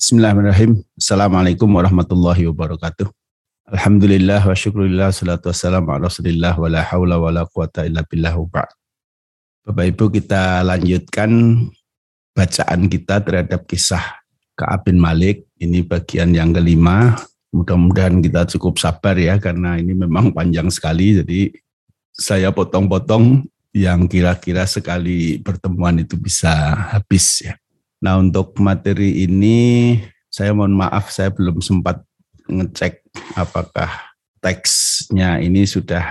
Bismillahirrahmanirrahim. Assalamualaikum warahmatullahi wabarakatuh. Alhamdulillah wa syukurillah salatu wassalamu ala rasulillah wa la hawla wa la quwata illa billah Bapak Ibu kita lanjutkan bacaan kita terhadap kisah Ka'ab bin Malik. Ini bagian yang kelima. Mudah-mudahan kita cukup sabar ya karena ini memang panjang sekali. Jadi saya potong-potong yang kira-kira sekali pertemuan itu bisa habis ya. Nah untuk materi ini saya mohon maaf saya belum sempat ngecek apakah teksnya ini sudah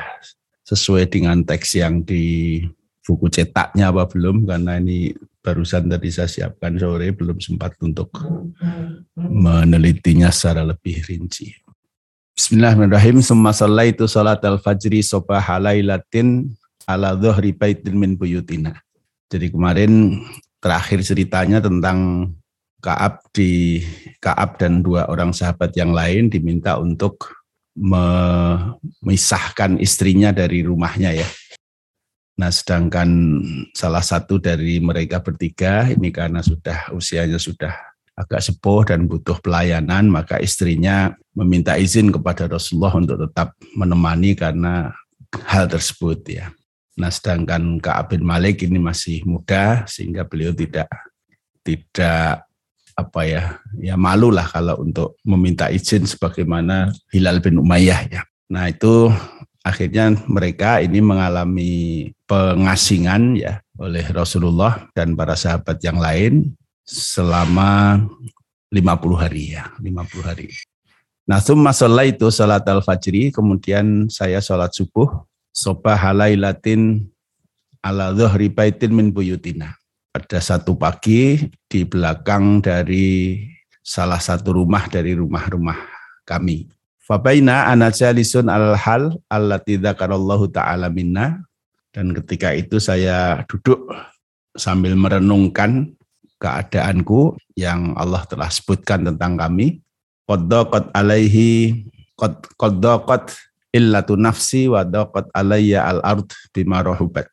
sesuai dengan teks yang di buku cetaknya apa belum karena ini barusan tadi saya siapkan sore belum sempat untuk menelitinya secara lebih rinci. Bismillahirrahmanirrahim. Summa itu salat al-fajri sobah halailatin ala dhuhri baitin min buyutina. Jadi kemarin terakhir ceritanya tentang Kaab di Kaab dan dua orang sahabat yang lain diminta untuk memisahkan istrinya dari rumahnya ya. Nah, sedangkan salah satu dari mereka bertiga ini karena sudah usianya sudah agak sepuh dan butuh pelayanan, maka istrinya meminta izin kepada Rasulullah untuk tetap menemani karena hal tersebut ya. Nah, sedangkan Ka'ab bin Malik ini masih muda sehingga beliau tidak tidak apa ya ya malu lah kalau untuk meminta izin sebagaimana Hilal bin Umayyah ya. Nah itu akhirnya mereka ini mengalami pengasingan ya oleh Rasulullah dan para sahabat yang lain selama 50 hari ya 50 hari. Nah summa itu salat al-fajri kemudian saya sholat subuh sobah halailatin ala dhuhri baitin min buyutina. Pada satu pagi di belakang dari salah satu rumah dari rumah-rumah kami. Fabaina ana jalisun al hal allati dzakarallahu ta'ala minna dan ketika itu saya duduk sambil merenungkan keadaanku yang Allah telah sebutkan tentang kami. Qaddaqat alaihi qaddaqat illatu nafsi wa daqat alayya al-ard bima rahubat.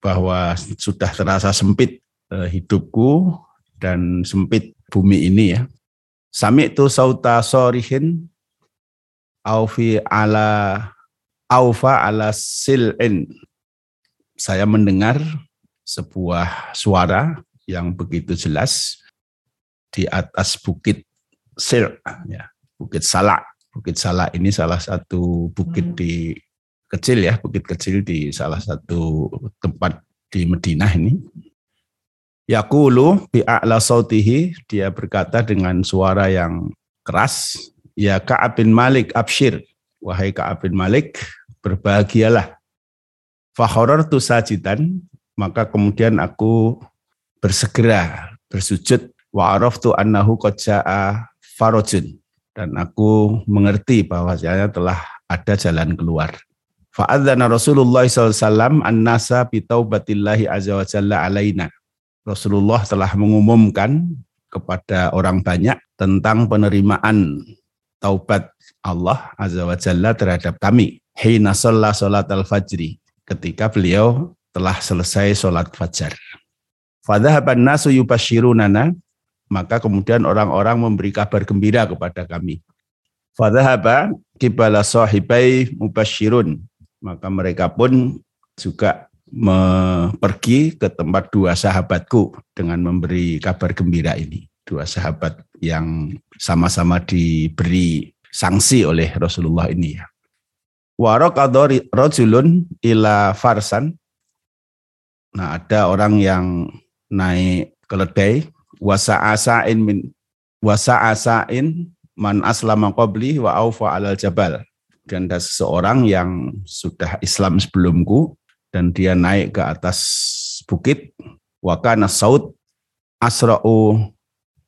Bahwa sudah terasa sempit eh, hidupku dan sempit bumi ini ya. Sami itu sauta sorihin aufi ala aufa ala sil'in. Saya mendengar sebuah suara yang begitu jelas di atas bukit Sil, ya, bukit Salak Bukit Salak ini salah satu bukit hmm. di kecil ya, bukit kecil di salah satu tempat di Madinah ini. Yakulu bi'a'la sautihi, dia berkata dengan suara yang keras, ya Ka'ab bin Malik abshir, wahai Ka'ab bin Malik, berbahagialah. Fakhoror tu sajidan, maka kemudian aku bersegera bersujud wa araftu annahu qad jaa farajun dan aku mengerti bahwa saya telah ada jalan keluar. Fa'adzana Rasulullah SAW an-nasa bitaubatillahi azza wa jalla alaina. Rasulullah telah mengumumkan kepada orang banyak tentang penerimaan taubat Allah azza wa jalla terhadap kami. Hina sholla sholat al-fajri. Ketika beliau telah selesai sholat fajar. Fadhahaban nasu yubashirunana maka kemudian orang-orang memberi kabar gembira kepada kami. Fadhahaba kibala sahibai mubashirun. Maka mereka pun juga pergi ke tempat dua sahabatku dengan memberi kabar gembira ini. Dua sahabat yang sama-sama diberi sanksi oleh Rasulullah ini ya. Warok rojulun ila farsan. Nah ada orang yang naik keledai wasa asain min wasa asain man aslama qabli wa aufa alal jabal. Dan ada seseorang yang sudah Islam sebelumku dan dia naik ke atas bukit wakana saud asra'u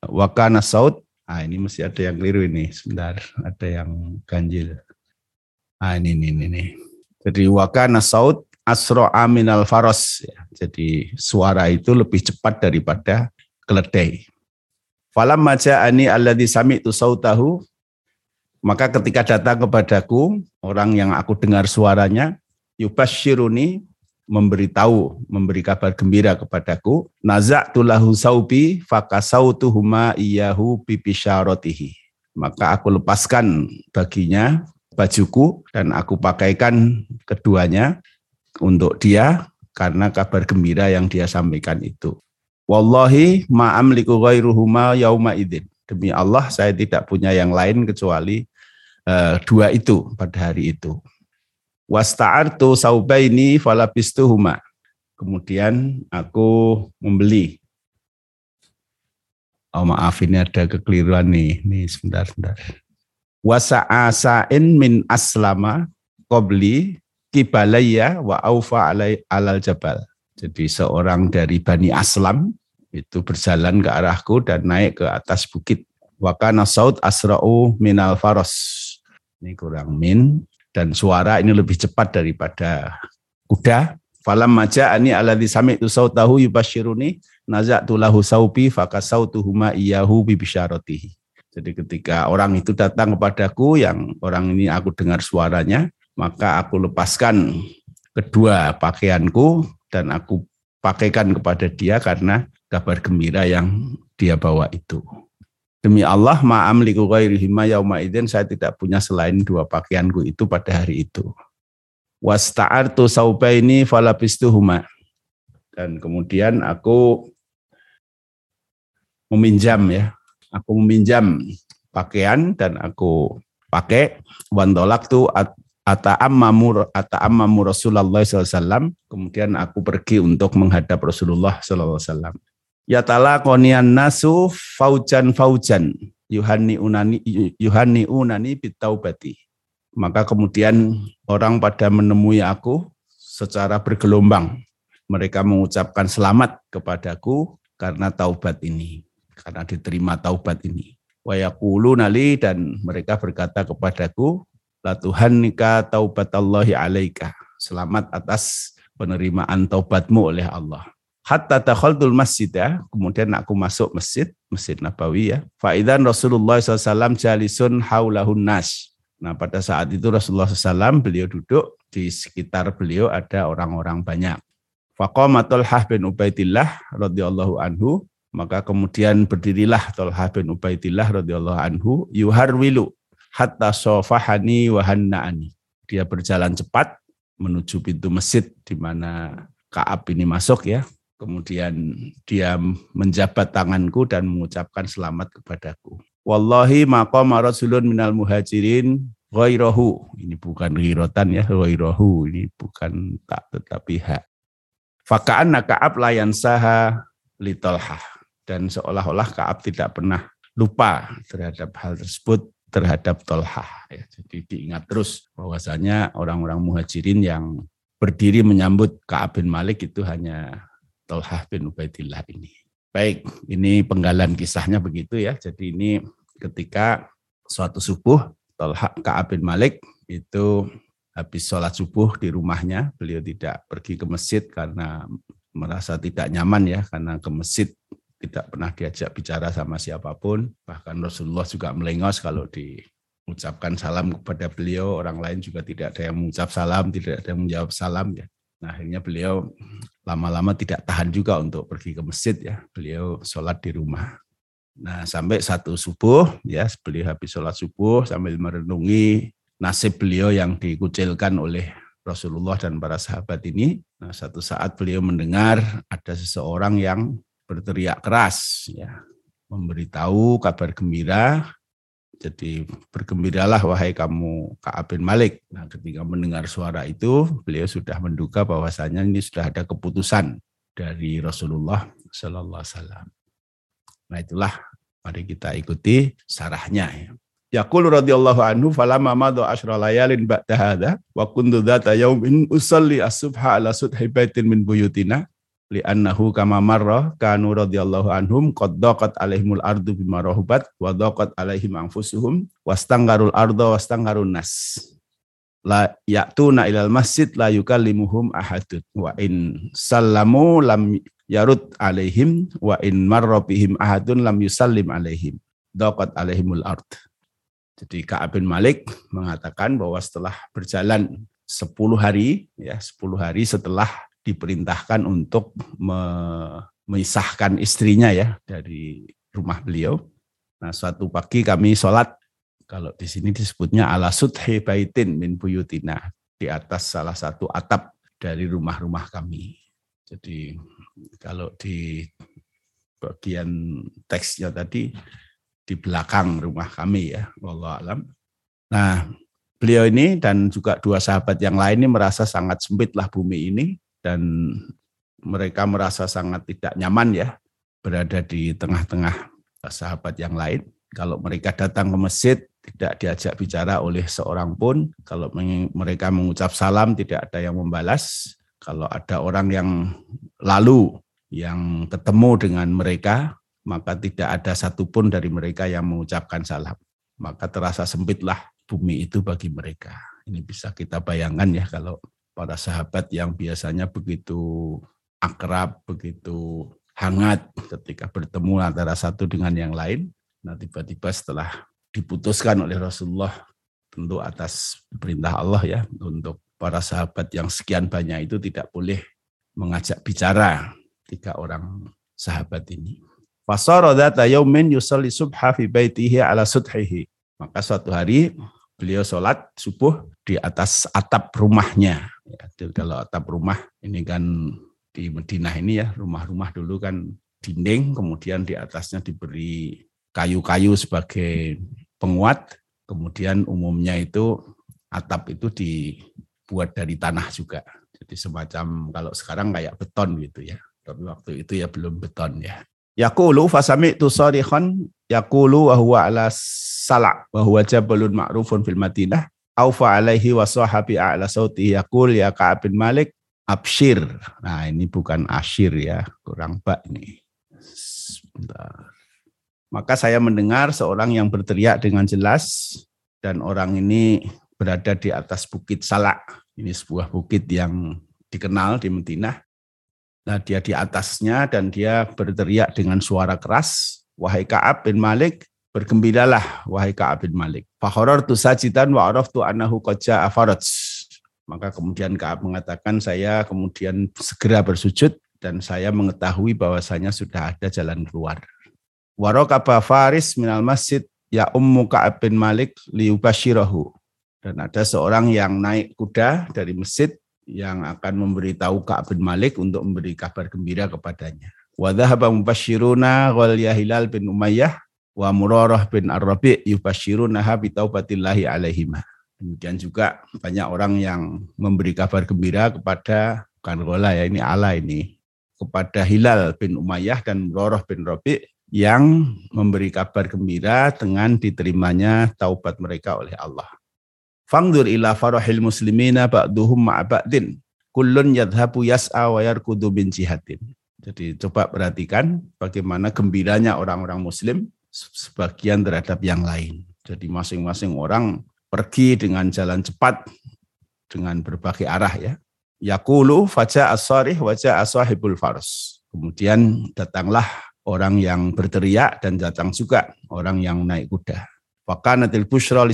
wakana saud. Ah ini masih ada yang keliru ini. Sebentar ada yang ganjil. Ah ini ini ini jadi wakana saud asra'a minal faros ya. jadi suara itu lebih cepat daripada keledai. Falam maja'ani alladhi sami'tu sautahu maka ketika datang kepadaku orang yang aku dengar suaranya yubashiruni memberitahu, memberi kabar gembira kepadaku. Naza'tu lahu saubi fakasautuhuma iyahu bibisyaratihi. Maka aku lepaskan baginya bajuku dan aku pakaikan keduanya untuk dia karena kabar gembira yang dia sampaikan itu. Wallahi ma'amliku ghairuhuma yauma idin. Demi Allah saya tidak punya yang lain kecuali uh, dua itu pada hari itu. Wasta'artu saubaini falabistuhuma. Kemudian aku membeli. Oh maaf ini ada kekeliruan nih. Nih sebentar sebentar. Wasa'asain min aslama qabli kibalaya wa aufa alal jabal. Jadi seorang dari Bani Aslam itu berjalan ke arahku dan naik ke atas bukit. Wakana saud asra'u minal faros. Ini kurang min dan suara ini lebih cepat daripada kuda. Falam maja ani alladhi sami'tu sautahu yubashiruni naza'tu lahu saubi fakasautuhuma iyahu bibisyaratihi. Jadi ketika orang itu datang kepadaku yang orang ini aku dengar suaranya, maka aku lepaskan kedua pakaianku dan aku pakaikan kepada dia karena kabar gembira yang dia bawa itu. Demi Allah, ma'amliku ghairihima yauma idzin saya tidak punya selain dua pakaianku itu pada hari itu. Wasta'artu saubaini falabistuhuma. Dan kemudian aku meminjam ya. Aku meminjam pakaian dan aku pakai wandolak tu ata'ammamu ata'ammamu Rasulullah SAW. Kemudian aku pergi untuk menghadap Rasulullah SAW. Ya tala konian nasu faujan faujan yuhani unani yuhani unani bitaubati. Maka kemudian orang pada menemui aku secara bergelombang. Mereka mengucapkan selamat kepadaku karena taubat ini, karena diterima taubat ini. Wayakulu nali dan mereka berkata kepadaku, La Tuhan nikah taubat Allahi alaika. Selamat atas penerimaan taubatmu oleh Allah hatta takhaltul masjid ya. Kemudian aku masuk masjid, Masjid Nabawi ya. Faidan Rasulullah SAW jalisun haulahun nas. Nah pada saat itu Rasulullah SAW beliau duduk di sekitar beliau ada orang-orang banyak. Faqama Talhah bin Ubaidillah radhiyallahu anhu maka kemudian berdirilah Talhah bin Ubaidillah radhiyallahu anhu yuharwilu hatta sofahani wa hanna'ani. Dia berjalan cepat menuju pintu masjid di mana Kaab ini masuk ya. Kemudian dia menjabat tanganku dan mengucapkan selamat kepadaku. Wallahi maqama rasulun minal muhajirin ghairahu. Ini bukan ghirotan ya, ghairahu. Ini bukan tak tetapi hak. Faka'anna Ka'ab layan saha litolha. Dan seolah-olah Ka'ab tidak pernah lupa terhadap hal tersebut terhadap Tolha. Ya, jadi diingat terus bahwasanya orang-orang muhajirin yang berdiri menyambut Ka'ab bin Malik itu hanya Tolhah bin Ubaidillah ini. Baik, ini penggalan kisahnya begitu ya. Jadi ini ketika suatu subuh Tolhah Ka'ab bin Malik itu habis sholat subuh di rumahnya. Beliau tidak pergi ke masjid karena merasa tidak nyaman ya, karena ke masjid tidak pernah diajak bicara sama siapa pun. Bahkan Rasulullah juga melengos kalau diucapkan salam kepada beliau, orang lain juga tidak ada yang mengucap salam, tidak ada yang menjawab salam ya. Nah, akhirnya beliau lama-lama tidak tahan juga untuk pergi ke masjid ya. Beliau sholat di rumah. Nah, sampai satu subuh ya, beliau habis sholat subuh sambil merenungi nasib beliau yang dikucilkan oleh Rasulullah dan para sahabat ini. Nah, satu saat beliau mendengar ada seseorang yang berteriak keras ya, memberitahu kabar gembira jadi bergembiralah wahai kamu Ka'ab bin Malik. Nah ketika mendengar suara itu, beliau sudah menduga bahwasanya ini sudah ada keputusan dari Rasulullah Sallallahu Alaihi Wasallam. Nah itulah mari kita ikuti sarahnya. Ya. Yaqul radhiyallahu anhu falamma madha asyra layalin ba'da hadha wa kuntu dhata yaumin usalli as-subha ala sudhi baitin min buyutina li'annahu kama marra kanu radhiyallahu anhum qad daqat alaihimul ardu bima rahubat wa daqat alaihim anfusuhum wastanggarul arda wastanggarun nas. La ya'tuna ilal masjid la yukallimuhum ahadun. Wa in sallamu lam yarud alaihim wa in marra bihim ahadun lam yusallim alaihim. Daqat alaihimul ard. Jadi Ka'ab bin Malik mengatakan bahwa setelah berjalan 10 hari ya 10 hari setelah diperintahkan untuk memisahkan istrinya ya dari rumah beliau. Nah, suatu pagi kami sholat, kalau di sini disebutnya ala sudhi baitin min buyutina, di atas salah satu atap dari rumah-rumah kami. Jadi kalau di bagian teksnya tadi di belakang rumah kami ya, Allah alam. Nah, beliau ini dan juga dua sahabat yang lain ini merasa sangat sempitlah bumi ini dan mereka merasa sangat tidak nyaman ya berada di tengah-tengah sahabat yang lain. Kalau mereka datang ke masjid tidak diajak bicara oleh seorang pun. Kalau mereka mengucap salam tidak ada yang membalas. Kalau ada orang yang lalu yang ketemu dengan mereka, maka tidak ada satupun dari mereka yang mengucapkan salam. Maka terasa sempitlah bumi itu bagi mereka. Ini bisa kita bayangkan ya kalau para sahabat yang biasanya begitu akrab, begitu hangat ketika bertemu antara satu dengan yang lain. Nah tiba-tiba setelah diputuskan oleh Rasulullah tentu atas perintah Allah ya untuk para sahabat yang sekian banyak itu tidak boleh mengajak bicara tiga orang sahabat ini. Maka suatu hari beliau sholat subuh di atas atap rumahnya. Ya, kalau atap rumah ini kan di Madinah ini ya rumah-rumah dulu kan dinding kemudian di atasnya diberi kayu-kayu sebagai penguat. Kemudian umumnya itu atap itu dibuat dari tanah juga. Jadi semacam kalau sekarang kayak beton gitu ya. Tapi waktu itu ya belum beton ya. Yaqulu fasami'tu sarihan yaqulu wa huwa ala sala' wa huwa jabalun ma'rufun fil Madinah aufa alaihi wa sahabi a'la sauti yaqul ya Ka'ab bin Malik abshir. Nah ini bukan asyir ya, kurang bak ini. Sebentar. Maka saya mendengar seorang yang berteriak dengan jelas dan orang ini berada di atas bukit Salak. Ini sebuah bukit yang dikenal di Madinah. Nah dia di atasnya dan dia berteriak dengan suara keras, wahai Ka'ab bin Malik, bergembiralah wahai Ka'ab bin Malik. Fakhorar tu sajidan wa araftu anahu koja afaraj maka kemudian Kaab mengatakan saya kemudian segera bersujud dan saya mengetahui bahwasanya sudah ada jalan keluar. Warokaba Faris minal masjid ya ummu Ka'ab bin Malik liubashirahu. Dan ada seorang yang naik kuda dari masjid yang akan memberitahu Ka'ab bin Malik untuk memberi kabar gembira kepadanya. Wa dhahaba mubashiruna wal Hilal bin Umayyah wa Murarah bin Ar-Rabi' yubashirunaha bitaubatillahi alaihimah. Demikian juga banyak orang yang memberi kabar gembira kepada bukan Gola ya ini Allah ini kepada Hilal bin Umayyah dan Roroh bin Robi yang memberi kabar gembira dengan diterimanya taubat mereka oleh Allah. Fangdur ila farahil muslimina ba'duhum ma'ba'din. Kullun yadhabu yas'a wa yarkudu bin jihadin. Jadi coba perhatikan bagaimana gembiranya orang-orang muslim sebagian terhadap yang lain. Jadi masing-masing orang pergi dengan jalan cepat dengan berbagai arah ya. Yakulu faja asarih wajah asahibul fars. Kemudian datanglah orang yang berteriak dan datang juga orang yang naik kuda. Fakanatil bushra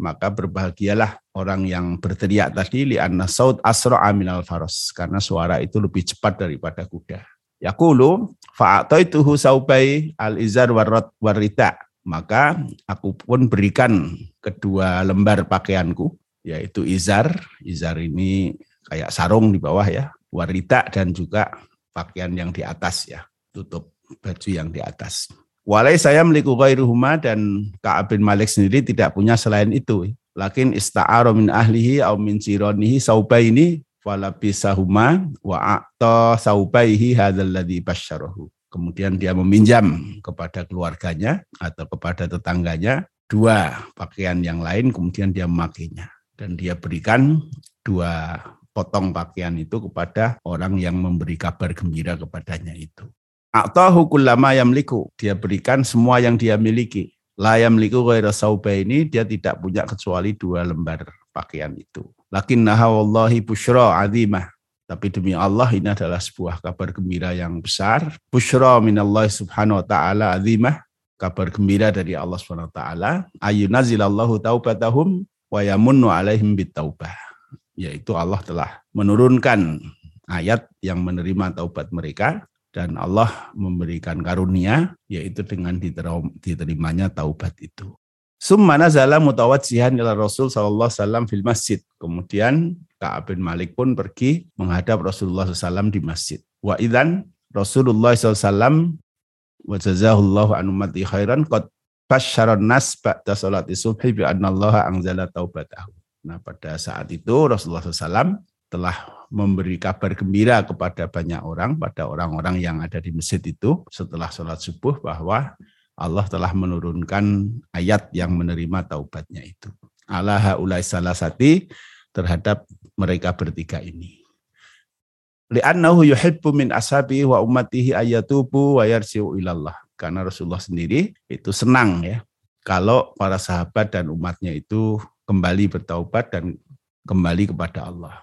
maka berbahagialah orang yang berteriak tadi li anna saud asra aminal faros karena suara itu lebih cepat daripada kuda. Yakulu fa'ataituhu saubai al-izar warrita maka aku pun berikan kedua lembar pakaianku, yaitu izar. Izar ini kayak sarung di bawah ya, warita dan juga pakaian yang di atas ya, tutup baju yang di atas. Walai saya memiliki ghairuhuma dan Ka'ab bin Malik sendiri tidak punya selain itu. Lakin ista'ara min ahlihi au min sironihi saubaini falabisahuma wa a'ta saubaihi hadzal ladzi kemudian dia meminjam kepada keluarganya atau kepada tetangganya dua pakaian yang lain, kemudian dia memakainya. Dan dia berikan dua potong pakaian itu kepada orang yang memberi kabar gembira kepadanya itu. Atau lama yang yamliku, dia berikan semua yang dia miliki. La yamliku ghaira ini dia tidak punya kecuali dua lembar pakaian itu. Lakin nahawallahi bushra azimah. Tapi demi Allah ini adalah sebuah kabar gembira yang besar. Bushra minallah subhanahu wa ta'ala azimah. Kabar gembira dari Allah subhanahu wa ta'ala. Ayunazilallahu taubatahum wa yamunnu alaihim bitaubah. Yaitu Allah telah menurunkan ayat yang menerima taubat mereka dan Allah memberikan karunia yaitu dengan diterimanya taubat itu. Summa nazala mutawajjihan ila Rasul sallallahu alaihi wasallam fil masjid. Kemudian Ka'ab bin Malik pun pergi menghadap Rasulullah SAW di masjid. Wa idzan Rasulullah SAW wa jazahullahu an ummati khairan qad basyaran nas ba'da salati subhi bi anna Allah anzala taubatahu. Nah, pada saat itu Rasulullah SAW telah memberi kabar gembira kepada banyak orang, pada orang-orang yang ada di masjid itu setelah sholat subuh bahwa Allah telah menurunkan ayat yang menerima taubatnya itu. Allah haulai salah sati terhadap mereka bertiga ini. Li'annahu yuhibbu min ashabi wa ummatihi ayatubu wa yarji'u ilallah. Karena Rasulullah sendiri itu senang ya kalau para sahabat dan umatnya itu kembali bertaubat dan kembali kepada Allah.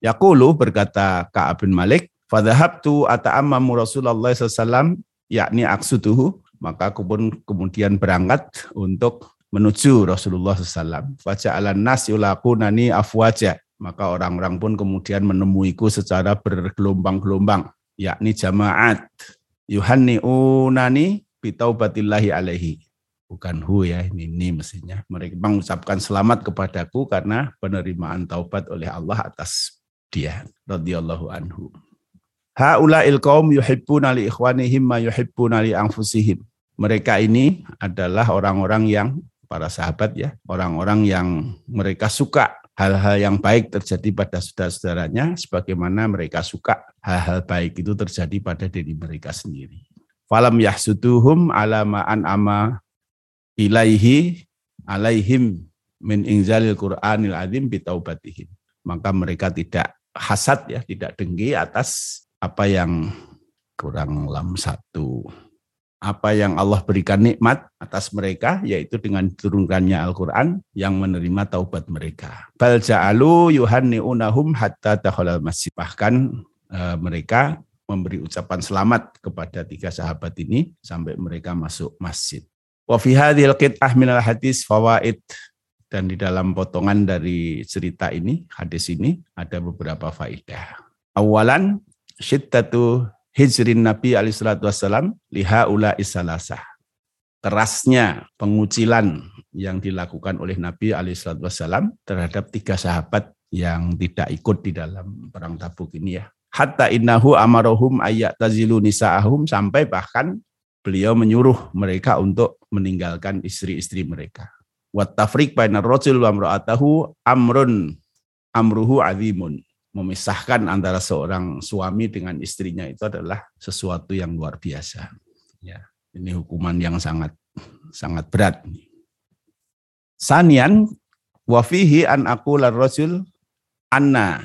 Yaqulu berkata Ka'ab bin Malik, "Fadhahabtu ata'ammamu Rasulullah SAW yakni aksutuhu maka aku pun kemudian berangkat untuk menuju Rasulullah SAW. Faja'alan nas yulakunani afwaja. Maka orang-orang pun kemudian menemuiku secara bergelombang-gelombang, yakni jamaat. Yuhanni'unani bitaubatillahi alaihi. Bukan hu ya, ini, ini mestinya. Mereka mengucapkan selamat kepadaku karena penerimaan taubat oleh Allah atas dia. radhiyallahu anhu. Haula'il qaum yuhibbuna li ikhwanihim ma yuhibbuna li anfusihim. Mereka ini adalah orang-orang yang para sahabat ya, orang-orang yang mereka suka hal-hal yang baik terjadi pada saudara-saudaranya sebagaimana mereka suka hal-hal baik itu terjadi pada diri mereka sendiri. Falam yahsuduhum ala ma'an ama ilaihi alaihim min inzalil Qur'anil azim bitaubatihim. Maka mereka tidak hasad ya, tidak dengki atas apa yang kurang lam satu apa yang Allah berikan nikmat atas mereka yaitu dengan diturunkannya Al-Qur'an yang menerima taubat mereka. Bal ja'alu yuhanni'unahum hatta dakhalal masjid. Bahkan e, mereka memberi ucapan selamat kepada tiga sahabat ini sampai mereka masuk masjid. Wa fi hadhil qit'ah minal hadis fawaid dan di dalam potongan dari cerita ini, hadis ini ada beberapa faedah. Awalan syiddatu hijrin Nabi alaihissalatu wassalam liha ula isalasah. Kerasnya pengucilan yang dilakukan oleh Nabi alaihissalatu wassalam terhadap tiga sahabat yang tidak ikut di dalam perang tabuk ini ya. Hatta innahu amarohum ayat tazilu nisa'ahum sampai bahkan beliau menyuruh mereka untuk meninggalkan istri-istri mereka. Wat tafriq bainar rajul wa amrun amruhu azimun memisahkan antara seorang suami dengan istrinya itu adalah sesuatu yang luar biasa. Ya, ini hukuman yang sangat sangat berat. Sanian wafihi an aku rajul anna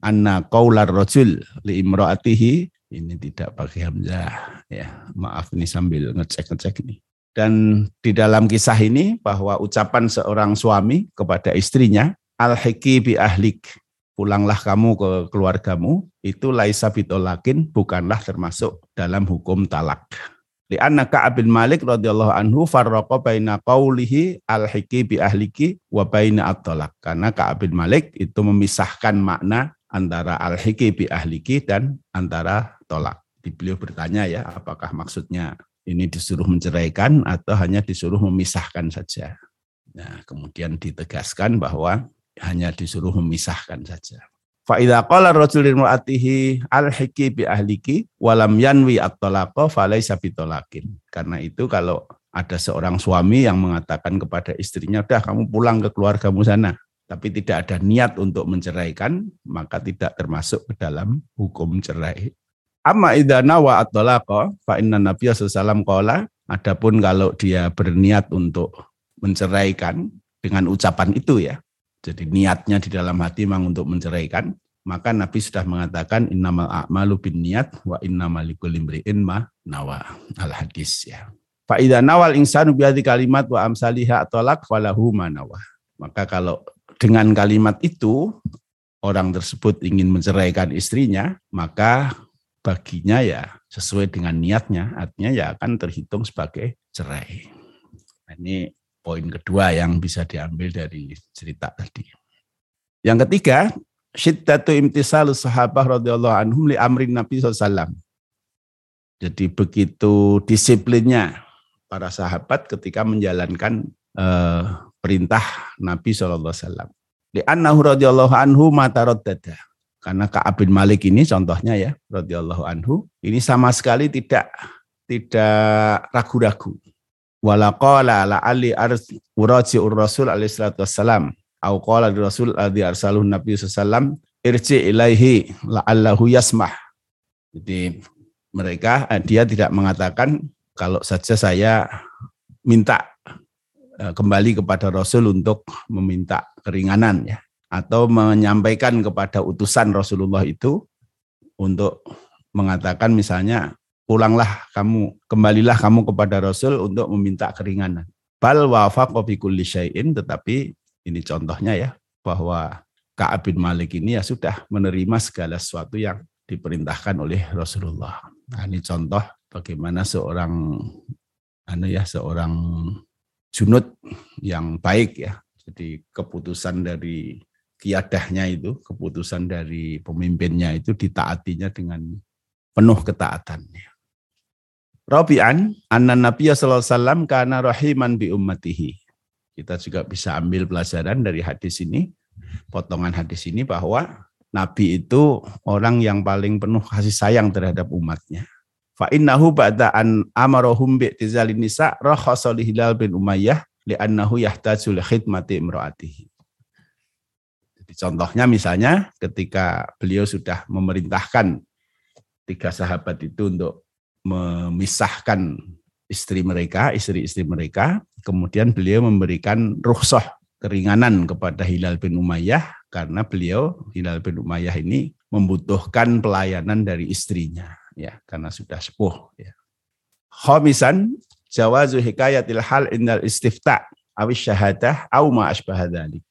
anna qaular rajul li imraatihi ini tidak pakai hamzah ya maaf ini sambil ngecek-ngecek ini dan di dalam kisah ini bahwa ucapan seorang suami kepada istrinya al-hiki bi ahlik pulanglah kamu ke keluargamu, itu laisa bitolakin bukanlah termasuk dalam hukum talak. Lianna Ka'ab bin Malik radhiyallahu anhu farraqa baina qawlihi al-hiki bi ahliki wa baina at-talak. Karena Ka'ab bin Malik itu memisahkan makna antara al-hiki bi ahliki dan antara tolak. Beliau bertanya ya, apakah maksudnya ini disuruh menceraikan atau hanya disuruh memisahkan saja. Nah, kemudian ditegaskan bahwa hanya disuruh memisahkan saja. Fa'idha qala rajul limra'atihi al-hiki bi ahliki walam yanwi at-talaqa falaysa bitolaqin. Karena itu kalau ada seorang suami yang mengatakan kepada istrinya, "Udah kamu pulang ke keluargamu sana." Tapi tidak ada niat untuk menceraikan, maka tidak termasuk ke dalam hukum cerai. Amma idza nawa at-talaqa fa inna Nabiy sallallahu qala adapun kalau dia berniat untuk menceraikan dengan ucapan itu ya, jadi niatnya di dalam hati memang untuk menceraikan, maka Nabi sudah mengatakan innamal a'malu bin niat wa innamal imri'in ma nawa. Al hadis ya. Fa idza nawal insanu bi kalimat wa amsaliha tolak falahu nawa. Maka kalau dengan kalimat itu orang tersebut ingin menceraikan istrinya, maka baginya ya sesuai dengan niatnya, artinya ya akan terhitung sebagai cerai. Nah, ini poin kedua yang bisa diambil dari cerita tadi. Yang ketiga, syiddatu imtisalus sahabah radhiyallahu anhum li amrin Nabi SAW. Jadi begitu disiplinnya para sahabat ketika menjalankan eh, perintah Nabi SAW. Di annahu radhiyallahu anhu mata dada. Karena Ka'ab bin Malik ini contohnya ya, radhiyallahu anhu, ini sama sekali tidak tidak ragu-ragu. Walaqala la'ali uraji'ur rasul alaihi salatu wassalam. Au qala rasul alaihi arsaluh nabi sallam irji ilaihi la'allahu yasmah. Jadi mereka eh, dia tidak mengatakan kalau saja saya minta eh, kembali kepada Rasul untuk meminta keringanan ya atau menyampaikan kepada utusan Rasulullah itu untuk mengatakan misalnya pulanglah kamu kembalilah kamu kepada Rasul untuk meminta keringanan. Bal wafaqa bi kulli tetapi ini contohnya ya bahwa Ka'ab bin Malik ini ya sudah menerima segala sesuatu yang diperintahkan oleh Rasulullah. Nah, ini contoh bagaimana seorang anu ya seorang junut yang baik ya. Jadi keputusan dari kiadahnya itu, keputusan dari pemimpinnya itu ditaatinya dengan penuh ketaatan. Rabi'an, anna Nabi sallallahu alaihi wasallam kana rahiman bi ummatihi. Kita juga bisa ambil pelajaran dari hadis ini, potongan hadis ini bahwa Nabi itu orang yang paling penuh kasih sayang terhadap umatnya. Fa innahu ba'da an amarahum bi tizalin nisa rakhasa Hilal bin Umayyah li'annahu yahtaju li khidmati imraatihi. Jadi contohnya misalnya ketika beliau sudah memerintahkan tiga sahabat itu untuk memisahkan istri mereka, istri-istri mereka, kemudian beliau memberikan rukhsah keringanan kepada Hilal bin Umayyah karena beliau Hilal bin Umayyah ini membutuhkan pelayanan dari istrinya ya karena sudah sepuh ya. Khamisan jawazu hikayatil hal indal istifta awis syahadah au ma asbahadzalik.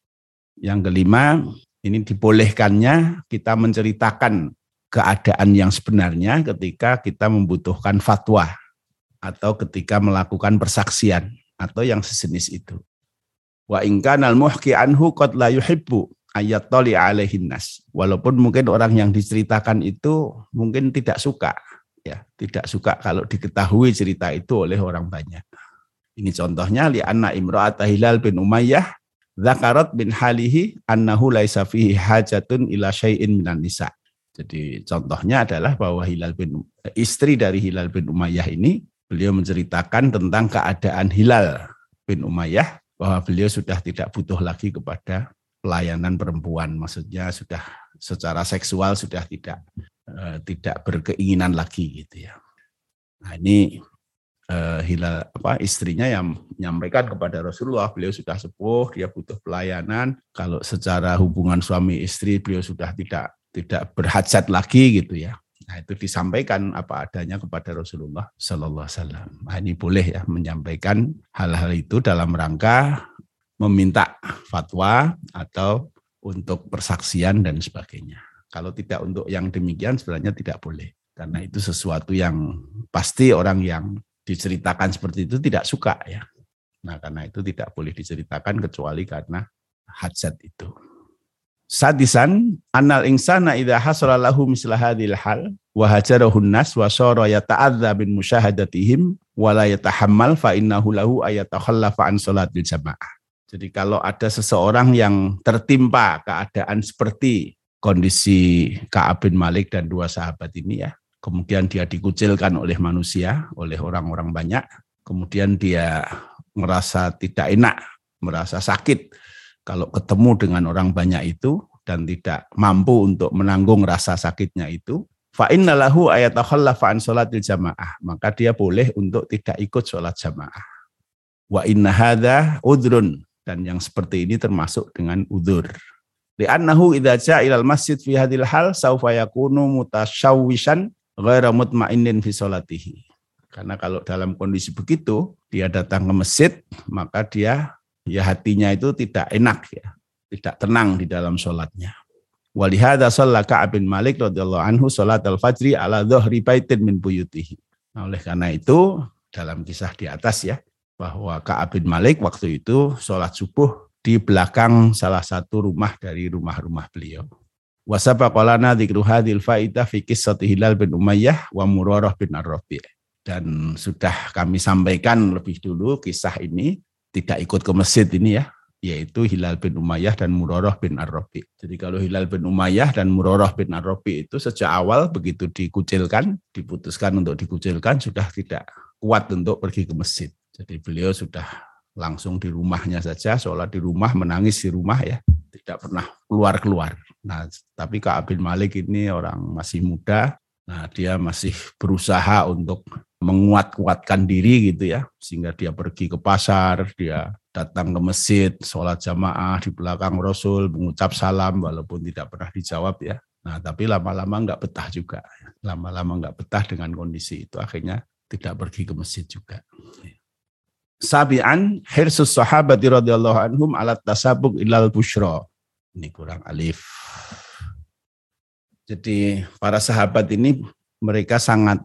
Yang kelima, ini dibolehkannya kita menceritakan keadaan yang sebenarnya ketika kita membutuhkan fatwa atau ketika melakukan persaksian atau yang sejenis itu. Wa ingkan al muhki anhu qad la yuhibbu ayat toli alaihin nas. Walaupun mungkin orang yang diceritakan itu mungkin tidak suka ya, tidak suka kalau diketahui cerita itu oleh orang banyak. Ini contohnya li anna imra'at Hilal bin Umayyah Zakarat bin halihi annahu laisa fihi hajatun ila syai'in minan nisa. Jadi contohnya adalah bahwa Hilal bin istri dari Hilal bin Umayyah ini beliau menceritakan tentang keadaan Hilal bin Umayyah bahwa beliau sudah tidak butuh lagi kepada pelayanan perempuan. Maksudnya sudah secara seksual sudah tidak uh, tidak berkeinginan lagi gitu ya. Nah, ini uh, Hilal apa istrinya yang menyampaikan kepada Rasulullah beliau sudah sepuh dia butuh pelayanan kalau secara hubungan suami istri beliau sudah tidak tidak berhajat lagi gitu ya nah itu disampaikan apa adanya kepada Rasulullah Sallallahu Alaihi nah, ini boleh ya menyampaikan hal-hal itu dalam rangka meminta fatwa atau untuk persaksian dan sebagainya kalau tidak untuk yang demikian sebenarnya tidak boleh karena itu sesuatu yang pasti orang yang diceritakan seperti itu tidak suka ya. Nah, karena itu tidak boleh diceritakan kecuali karena hajat itu. Sadisan annal insana idza hasala lahu misla hadhil hal wa hajarahun nas wa sara yata'adza bin musyahadatihim wa la yatahammal fa innahu lahu ayatakhallafa an salatil jamaah. Jadi kalau ada seseorang yang tertimpa keadaan seperti kondisi Ka'ab bin Malik dan dua sahabat ini ya, kemudian dia dikucilkan oleh manusia, oleh orang-orang banyak, kemudian dia merasa tidak enak, merasa sakit kalau ketemu dengan orang banyak itu dan tidak mampu untuk menanggung rasa sakitnya itu, fa innalahu ayatakhallafa an salatil jamaah, maka dia boleh untuk tidak ikut sholat jamaah. Wa inna hadza udrun dan yang seperti ini termasuk dengan udur. Li'annahu idza ja'a ilal masjid fi hadil hal saufa yakunu mutasyawwishan ghaira mutmainin fi sholatihi. Karena kalau dalam kondisi begitu, dia datang ke masjid, maka dia ya hatinya itu tidak enak ya, tidak tenang di dalam sholatnya. Walihada sholat Ka'ab bin Malik radhiyallahu anhu sholat al-fajri ala dhuhri baitin min buyutihi. Nah, oleh karena itu dalam kisah di atas ya, bahwa Ka'ab bin Malik waktu itu sholat subuh di belakang salah satu rumah dari rumah-rumah beliau. Wasaba qalana dzikru hadhil faidah fi qissati Hilal bin Umayyah wa Murarah bin Ar-Rabi'. Dan sudah kami sampaikan lebih dulu kisah ini tidak ikut ke masjid ini ya, yaitu Hilal bin Umayyah dan Murarah bin Ar-Rabi. Jadi kalau Hilal bin Umayyah dan Murarah bin Ar-Rabi itu sejak awal begitu dikucilkan, diputuskan untuk dikucilkan sudah tidak kuat untuk pergi ke masjid. Jadi beliau sudah langsung di rumahnya saja, sholat di rumah, menangis di rumah ya, tidak pernah keluar-keluar. Nah, tapi Kak bin Malik ini orang masih muda, nah dia masih berusaha untuk menguat-kuatkan diri gitu ya, sehingga dia pergi ke pasar, dia datang ke masjid, sholat jamaah di belakang Rasul, mengucap salam walaupun tidak pernah dijawab ya. Nah, tapi lama-lama nggak betah juga. Lama-lama nggak betah dengan kondisi itu, akhirnya tidak pergi ke masjid juga. Sabian hirsus sahabat radhiyallahu anhum alat tasabuk ilal bushra. Ini kurang alif. Jadi para sahabat ini mereka sangat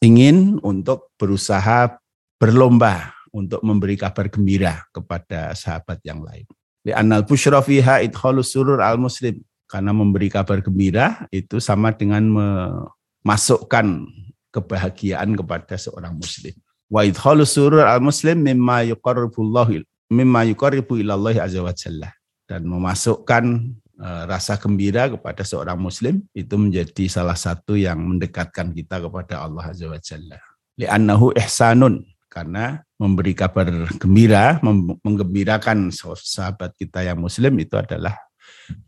ingin untuk berusaha berlomba untuk memberi kabar gembira kepada sahabat yang lain. Di anal bushra fiha idkhalus surur al muslim. Karena memberi kabar gembira itu sama dengan memasukkan kebahagiaan kepada seorang muslim. Wa idkhalu surur al-muslim mimma yuqarribullahu mimma yuqarribu ilallah azza wa jalla. Dan memasukkan rasa gembira kepada seorang muslim itu menjadi salah satu yang mendekatkan kita kepada Allah azza wa jalla. Li'annahu ihsanun karena memberi kabar gembira, menggembirakan sahabat kita yang muslim itu adalah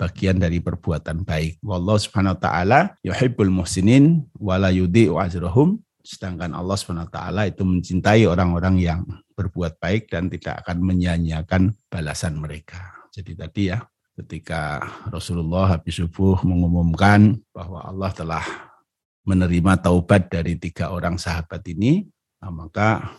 bagian dari perbuatan baik. Wallahu subhanahu wa ta'ala yuhibbul muhsinin wa la yudhi'u ajrahum Sedangkan Allah SWT itu mencintai orang-orang yang berbuat baik dan tidak akan menyia-nyiakan balasan mereka. Jadi tadi ya, ketika Rasulullah habis subuh mengumumkan bahwa Allah telah menerima taubat dari tiga orang sahabat ini, nah maka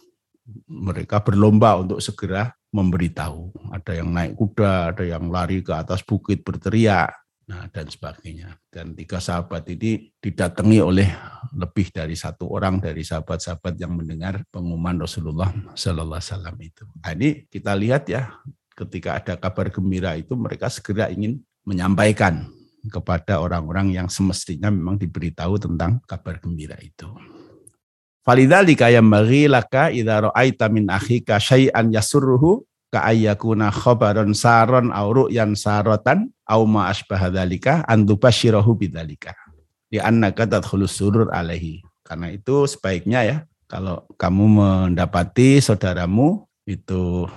mereka berlomba untuk segera memberitahu. Ada yang naik kuda, ada yang lari ke atas bukit berteriak, nah dan sebagainya. Dan tiga sahabat ini didatangi oleh lebih dari satu orang dari sahabat-sahabat yang mendengar pengumuman Rasulullah Sallallahu Alaihi Wasallam itu. Nah, ini kita lihat ya, ketika ada kabar gembira itu mereka segera ingin menyampaikan kepada orang-orang yang semestinya memang diberitahu tentang kabar gembira itu. Falidzalika yambaghi laka idza ra'aita min akhika syai'an yasurruhu ka ayyakuna khabaron saron au ru'yan sarotan au ma asbaha dzalika antubashirahu bidzalika di annaka surur alaihi karena itu sebaiknya ya kalau kamu mendapati saudaramu itu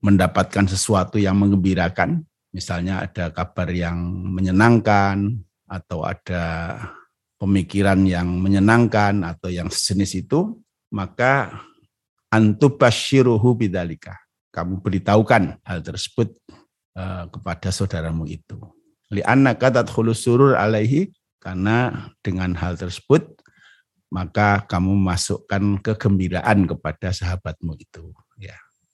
mendapatkan sesuatu yang mengembirakan misalnya ada kabar yang menyenangkan atau ada pemikiran yang menyenangkan atau yang sejenis itu, maka antubashiruhu bidalika. Kamu beritahukan hal tersebut uh, kepada saudaramu itu. Lianna katat surur alaihi karena dengan hal tersebut maka kamu masukkan kegembiraan kepada sahabatmu itu.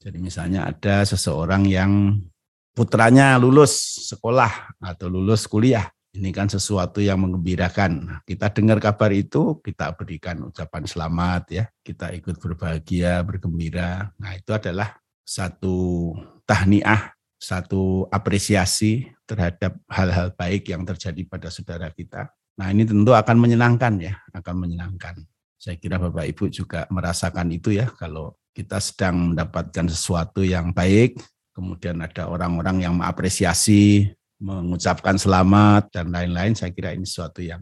Jadi misalnya ada seseorang yang putranya lulus sekolah atau lulus kuliah ini kan sesuatu yang mengembirakan. Kita dengar kabar itu, kita berikan ucapan selamat ya, kita ikut berbahagia, bergembira. Nah, itu adalah satu tahniah, satu apresiasi terhadap hal-hal baik yang terjadi pada saudara kita. Nah, ini tentu akan menyenangkan ya, akan menyenangkan. Saya kira Bapak Ibu juga merasakan itu ya, kalau kita sedang mendapatkan sesuatu yang baik, kemudian ada orang-orang yang mengapresiasi, mengucapkan selamat dan lain-lain, saya kira ini sesuatu yang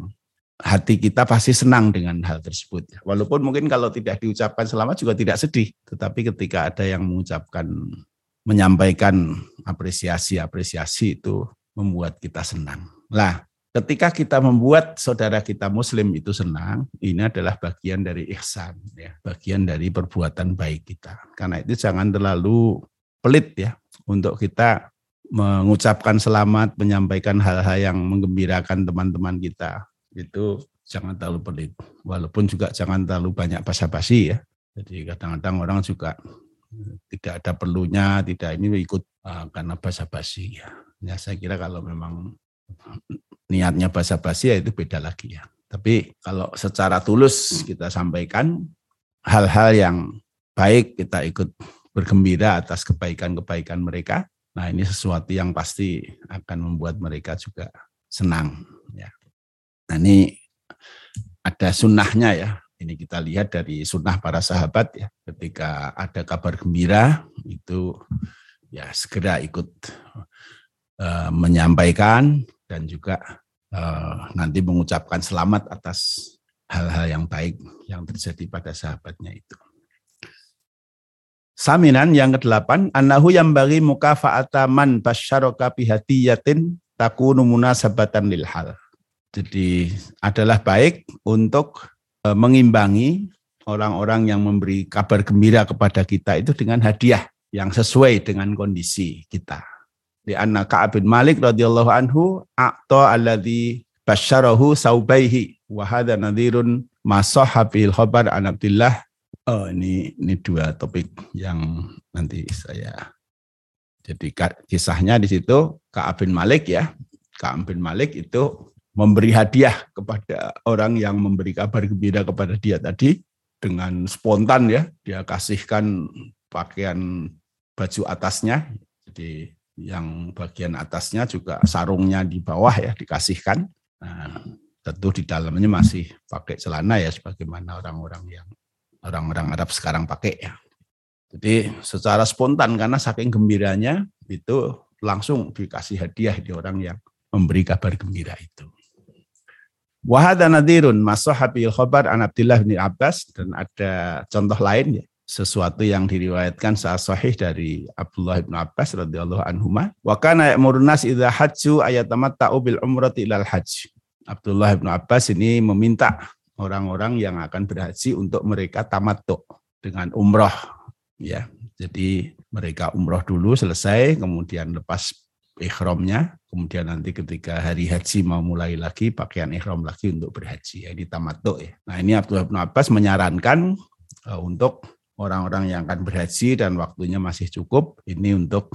hati kita pasti senang dengan hal tersebut. Walaupun mungkin kalau tidak diucapkan selamat juga tidak sedih, tetapi ketika ada yang mengucapkan, menyampaikan apresiasi-apresiasi itu membuat kita senang. Lah, ketika kita membuat saudara kita muslim itu senang, ini adalah bagian dari ihsan, ya, bagian dari perbuatan baik kita. Karena itu jangan terlalu pelit ya untuk kita mengucapkan selamat, menyampaikan hal-hal yang menggembirakan teman-teman kita. Itu jangan terlalu pelit. Walaupun juga jangan terlalu banyak basa-basi ya. Jadi kadang-kadang orang juga tidak ada perlunya, tidak ini ikut uh, karena basa-basi ya. Ya saya kira kalau memang niatnya basa-basi ya itu beda lagi ya. Tapi kalau secara tulus kita sampaikan hal-hal yang baik kita ikut bergembira atas kebaikan-kebaikan mereka Nah ini sesuatu yang pasti akan membuat mereka juga senang. Ya. Nah ini ada sunnahnya ya. Ini kita lihat dari sunnah para sahabat ya. Ketika ada kabar gembira itu ya segera ikut uh, menyampaikan dan juga uh, nanti mengucapkan selamat atas hal-hal yang baik yang terjadi pada sahabatnya itu. Saminan yang kedelapan, anahu yang bagi mukafa'ata man basyaraka bihadiyatin takunu munasabatan lil hal. Jadi adalah baik untuk e, mengimbangi orang-orang yang memberi kabar gembira kepada kita itu dengan hadiah yang sesuai dengan kondisi kita. Di anna Ka'ab bin Malik radhiyallahu anhu a'ta alladhi basyarahu saubaihi wa hadha nadhirun masahabil khabar an Abdullah Oh ini ini dua topik yang nanti saya jadi kisahnya di situ Ka'ab bin Malik ya. Ka'ab bin Malik itu memberi hadiah kepada orang yang memberi kabar gembira kepada dia tadi dengan spontan ya. Dia kasihkan pakaian baju atasnya. Jadi yang bagian atasnya juga sarungnya di bawah ya dikasihkan. Nah, tentu di dalamnya masih pakai celana ya sebagaimana orang-orang yang orang-orang Arab sekarang pakai ya. Jadi secara spontan karena saking gembiranya itu langsung dikasih hadiah di orang yang memberi kabar gembira itu. Wahada nadirun masahabil khobar an Abdullah bin Abbas dan ada contoh lain ya sesuatu yang diriwayatkan saat sahih dari Abdullah bin Abbas radhiyallahu anhu wa kana ya'murun nas idza hajju ayatamatta'u bil umrati ilal hajj. Abdullah bin Abbas ini meminta orang-orang yang akan berhaji untuk mereka tamattu dengan umroh ya. Jadi mereka umroh dulu selesai kemudian lepas ikhramnya. Kemudian nanti ketika hari haji mau mulai lagi pakaian ikhram lagi untuk berhaji. Ya ini tamattu ya. Nah ini Abdullah bin Abbas menyarankan uh, untuk orang-orang yang akan berhaji dan waktunya masih cukup ini untuk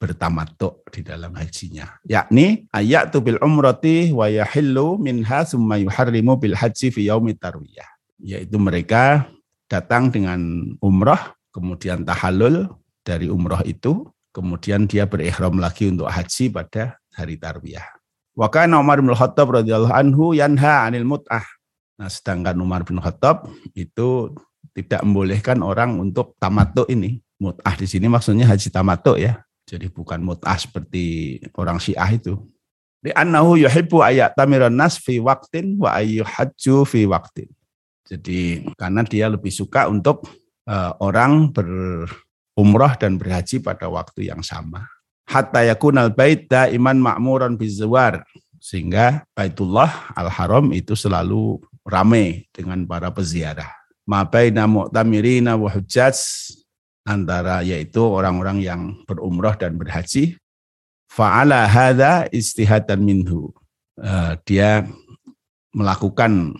bertamattu di dalam hajinya. Yakni ayat tu bil umrati wa yahillu minha summa yuharrimu bil haji fi yaumit tarwiyah. Yaitu mereka datang dengan umroh kemudian tahallul dari umroh itu kemudian dia berikhram lagi untuk haji pada hari tarwiyah. Wa kana Umar bin Khattab radhiyallahu anhu yanha anil mut'ah. Nah sedangkan Umar bin Khattab itu tidak membolehkan orang untuk tamattu ini mut'ah di sini maksudnya haji tamattu ya jadi bukan mut'ah seperti orang Syiah itu. Di annahu yuhibbu ayat tamiran nas fi waktin wa ayyuhajju fi waktin. Jadi karena dia lebih suka untuk uh, orang berumrah dan berhaji pada waktu yang sama. Hatta yakunal bait iman ma'muran bizawar. Sehingga Baitullah Al-Haram itu selalu ramai dengan para peziarah. Ma baina mu'tamirina wa hujjaj antara yaitu orang-orang yang berumrah dan berhaji. Fa'ala hadza istihadan minhu. Uh, dia melakukan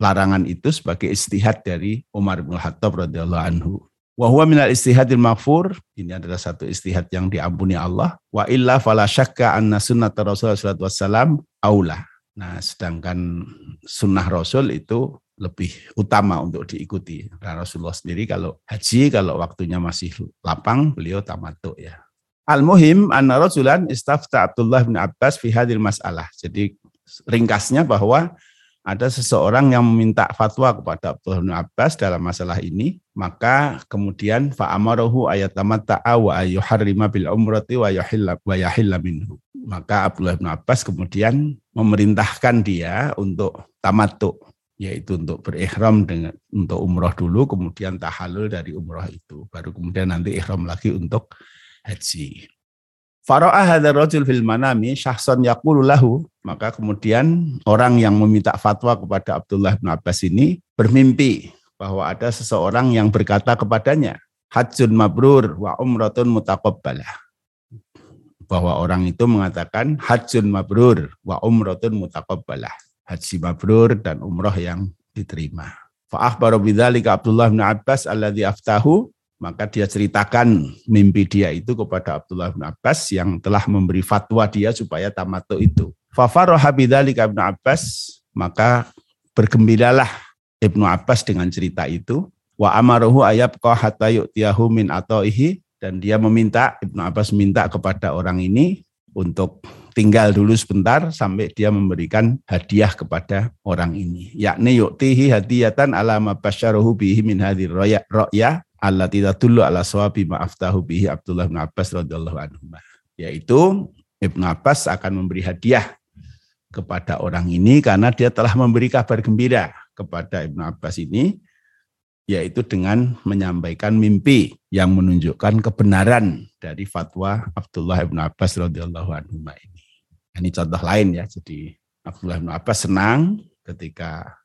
larangan itu sebagai istihad dari Umar bin Khattab radhiyallahu anhu. Wa huwa minal istihadil maghfur. Ini adalah satu istihad yang diampuni Allah. Wa illa fala syakka anna Rasulullah sallallahu alaihi wasallam aula. Nah sedangkan sunnah Rasul itu lebih utama untuk diikuti. Karena Rasulullah sendiri kalau haji, kalau waktunya masih lapang, beliau tamattu ya. Al-muhim anna rasulan istafta Abdullah bin Abbas fi hadil masalah. Jadi ringkasnya bahwa ada seseorang yang meminta fatwa kepada Abdullah bin Abbas dalam masalah ini, maka kemudian fa'amarohu ayat tamatta'a wa ayyuharrima bil umrati wa yahilla wa yahilla minhu. Maka Abdullah bin Abbas kemudian memerintahkan dia untuk tamattu yaitu untuk berikhram dengan untuk umroh dulu kemudian tahalul dari umroh itu. Baru kemudian nanti ikhram lagi untuk haji. Fara'ah hadzal rajul fil manami syahsan yaqulu lahu. Maka kemudian orang yang meminta fatwa kepada Abdullah bin Abbas ini bermimpi bahwa ada seseorang yang berkata kepadanya hajjun mabrur wa umratun mutaqabbalah. Bahwa orang itu mengatakan hajjun mabrur wa umratun mutaqabbalah haji mabrur dan umroh yang diterima. Fa'akhbaru bidzalika Abdullah bin Abbas alladhi aftahu maka dia ceritakan mimpi dia itu kepada Abdullah bin Abbas yang telah memberi fatwa dia supaya tamattu itu. Fafaroha bidzalika Ibnu Abbas maka bergembiralah Ibnu Abbas dengan cerita itu wa amaruhu ayabqa hatta yu'tiyahu min ataihi dan dia meminta Ibnu Abbas minta kepada orang ini untuk tinggal dulu sebentar sampai dia memberikan hadiah kepada orang ini. Yakni yuktihi hadiyatan alama basyaruhu bihi min hadir roya Allah tidak dulu ala sawabi ma'aftahu bihi Abdullah bin Abbas radhiyallahu anhu. Yaitu Ibn Abbas akan memberi hadiah kepada orang ini karena dia telah memberi kabar gembira kepada Ibn Abbas ini yaitu dengan menyampaikan mimpi yang menunjukkan kebenaran dari fatwa Abdullah bin Abbas radhiyallahu anhu ini. Ini contoh lain ya. Jadi Abdullah bin Abbas senang ketika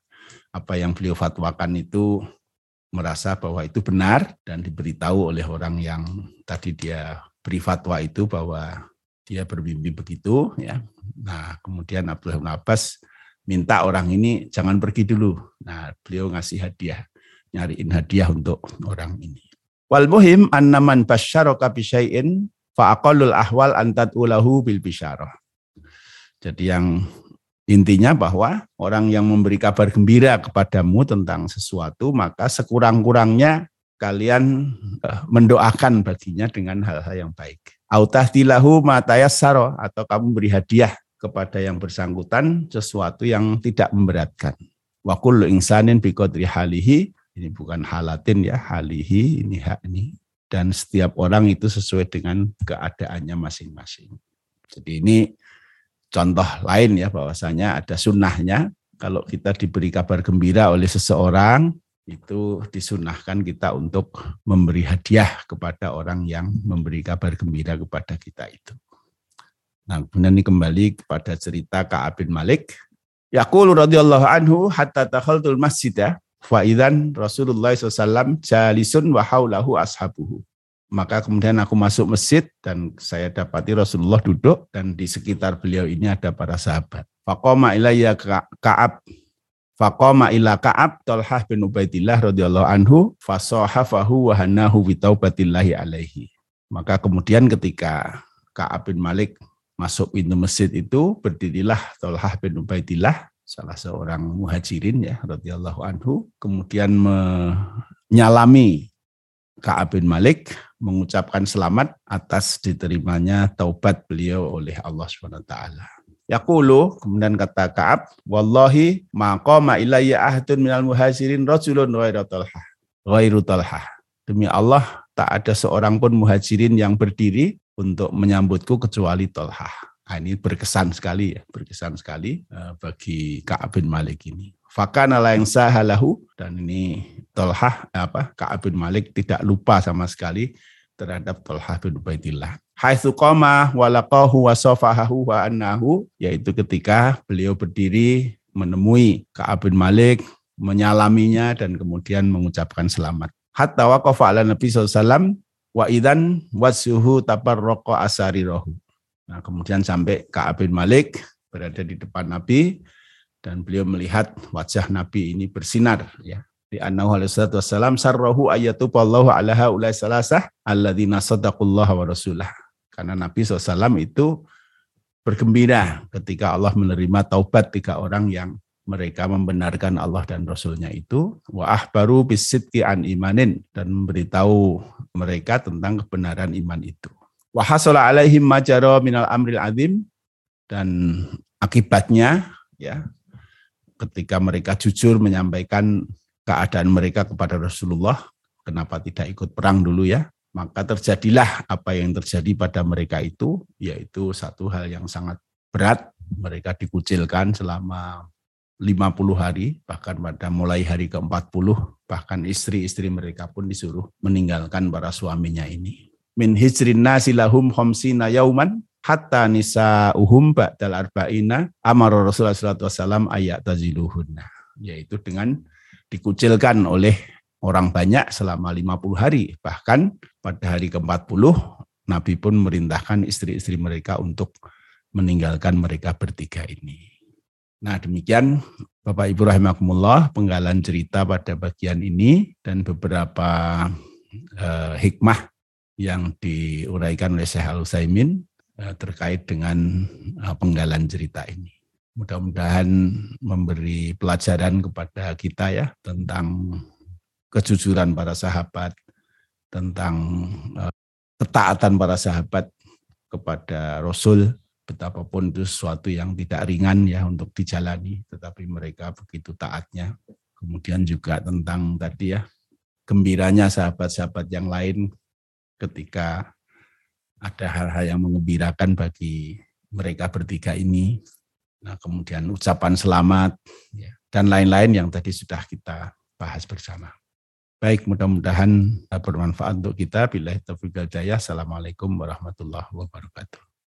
apa yang beliau fatwakan itu merasa bahwa itu benar dan diberitahu oleh orang yang tadi dia beri fatwa itu bahwa dia bermimpi begitu ya. Nah, kemudian Abdullah bin Abbas minta orang ini jangan pergi dulu. Nah, beliau ngasih hadiah, nyariin hadiah untuk orang ini. Wal muhim annaman basyaraka bi syai'in fa aqallul ahwal antat ulahu bil bisyarah. Jadi yang intinya bahwa orang yang memberi kabar gembira kepadamu tentang sesuatu, maka sekurang-kurangnya kalian eh, mendoakan baginya dengan hal-hal yang baik. Autahtilahu matayassaro atau kamu beri hadiah kepada yang bersangkutan sesuatu yang tidak memberatkan. Wa kullu insanin halihi, ini bukan halatin ya, halihi ini hak ini. Dan setiap orang itu sesuai dengan keadaannya masing-masing. Jadi ini contoh lain ya bahwasanya ada sunnahnya kalau kita diberi kabar gembira oleh seseorang itu disunahkan kita untuk memberi hadiah kepada orang yang memberi kabar gembira kepada kita itu. Nah, kemudian ini kembali kepada cerita Ka'ab bin Malik. Yaqulu radhiyallahu anhu hatta takhaltul masjidah fa idzan Rasulullah SAW jalisun wa haulahu ashabuhu. Maka kemudian aku masuk masjid dan saya dapati Rasulullah duduk dan di sekitar beliau ini ada para sahabat. Faqama ilayya Ka'ab Faqama ila Ka'ab Talhah bin Ubaidillah radhiyallahu anhu fasahafahu wa hanahu bi taubatillahi alaihi. Maka kemudian ketika Ka'ab bin Malik masuk pintu masjid itu berdirilah Talhah bin Ubaidillah salah seorang muhajirin ya radhiyallahu anhu kemudian menyalami Ka'ab bin Malik mengucapkan selamat atas diterimanya taubat beliau oleh Allah SWT. Yaqulu, kemudian kata Ka'ab, Wallahi maqama ilayya ahdun minal muhajirin rajulun ghairu talhah. Ghairu talhah. Demi Allah, tak ada seorang pun muhajirin yang berdiri untuk menyambutku kecuali talhah. Nah, ini berkesan sekali ya, berkesan sekali eh, bagi Ka'ab bin Malik ini. Fakana yang sahalahu dan ini Tolhah apa Ka'ab bin Malik tidak lupa sama sekali terhadap Tolhah bin Ubaidillah. Haitsu qama wa wa safahahu yaitu ketika beliau berdiri menemui Ka'ab bin Malik menyalaminya dan kemudian mengucapkan selamat. Hatta waqafa ala Nabi wa idan wasuhu tabarraqa asarirahu. Nah, kemudian sampai Ka'ab bin Malik berada di depan Nabi dan beliau melihat wajah Nabi ini bersinar ya. Di annahu alaihi wassalam sarrahu ayatu Allahu ala haulai salasah alladzina sadaqullah wa rasulah. Karena Nabi SAW itu bergembira ketika Allah menerima taubat tiga orang yang mereka membenarkan Allah dan Rasulnya itu. Wa ahbaru bisidqi an imanin dan memberitahu mereka tentang kebenaran iman itu wa hasala alaihim majara minal amril azim dan akibatnya ya ketika mereka jujur menyampaikan keadaan mereka kepada Rasulullah, kenapa tidak ikut perang dulu ya? Maka terjadilah apa yang terjadi pada mereka itu, yaitu satu hal yang sangat berat. Mereka dikucilkan selama 50 hari, bahkan pada mulai hari ke-40, bahkan istri-istri mereka pun disuruh meninggalkan para suaminya ini. Min hijrin nasilahum khomsina yauman, hatta nisa uhum ba'dal arba'ina amara Rasulullah SAW ayat taziluhunna. Yaitu dengan dikucilkan oleh orang banyak selama 50 hari. Bahkan pada hari ke-40 Nabi pun merintahkan istri-istri mereka untuk meninggalkan mereka bertiga ini. Nah demikian Bapak Ibu rahimakumullah penggalan cerita pada bagian ini dan beberapa eh, hikmah yang diuraikan oleh Syekh Al-Utsaimin Eh, terkait dengan eh, penggalan cerita ini. Mudah-mudahan memberi pelajaran kepada kita ya tentang kejujuran para sahabat, tentang eh, ketaatan para sahabat kepada Rasul betapapun itu sesuatu yang tidak ringan ya untuk dijalani, tetapi mereka begitu taatnya. Kemudian juga tentang tadi ya, gembiranya sahabat-sahabat yang lain ketika ada hal-hal yang mengembirakan bagi mereka bertiga ini. Nah, kemudian ucapan selamat ya, dan lain-lain yang tadi sudah kita bahas bersama. Baik, mudah-mudahan bermanfaat untuk kita. Bila taufiq Assalamualaikum warahmatullahi wabarakatuh.